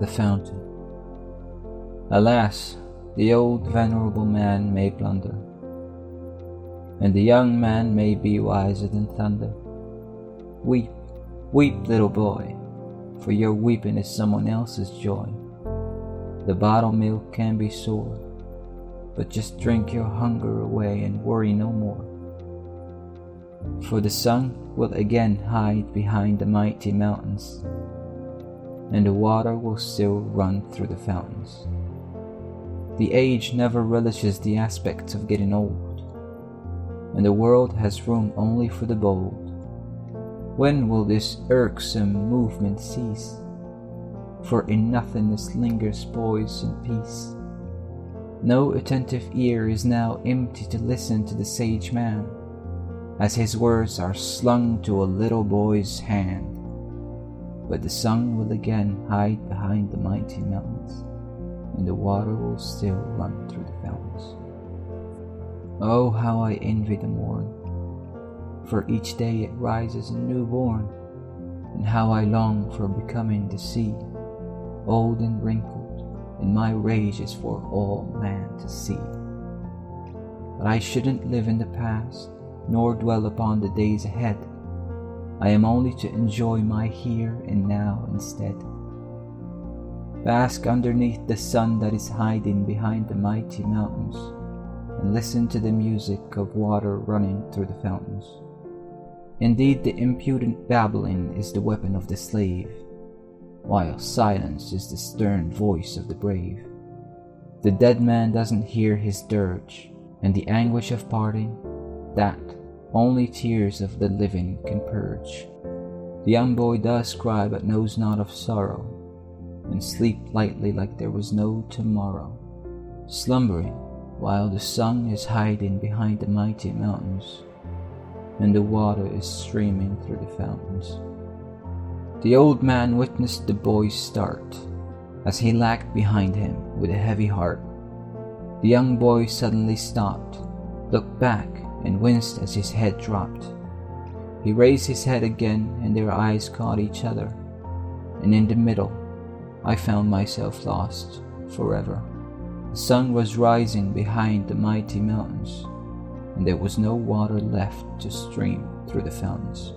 the fountain. Alas, the old venerable man may blunder, and the young man may be wiser than thunder. Weep, weep, little boy, for your weeping is someone else's joy. The bottle milk can be sore, but just drink your hunger away and worry no more. For the sun will again hide behind the mighty mountains, and the water will still run through the fountains. The age never relishes the aspect of getting old, and the world has room only for the bold. When will this irksome movement cease? For in nothingness lingers poise and peace. No attentive ear is now empty to listen to the sage man, as his words are slung to a little boy's hand. But the sun will again hide behind the mighty mountains, and the water will still run through the fountains. Oh, how I envy the morn! for each day it rises a newborn, and how I long for becoming the sea, old and wrinkled, and my rage is for all man to see. But I shouldn't live in the past, nor dwell upon the days ahead. I am only to enjoy my here and now instead. Bask underneath the sun that is hiding behind the mighty mountains, and listen to the music of water running through the fountains. Indeed, the impudent babbling is the weapon of the slave, while silence is the stern voice of the brave. The dead man doesn't hear his dirge, and the anguish of parting, that only tears of the living can purge. The young boy does cry but knows not of sorrow, and sleep lightly like there was no tomorrow, slumbering while the sun is hiding behind the mighty mountains and the water is streaming through the fountains. The old man witnessed the boy start as he lagged behind him with a heavy heart. The young boy suddenly stopped, looked back, and winced as his head dropped. He raised his head again, and their eyes caught each other, and in the middle, I found myself lost forever. The sun was rising behind the mighty mountains and there was no water left to stream through the fountains.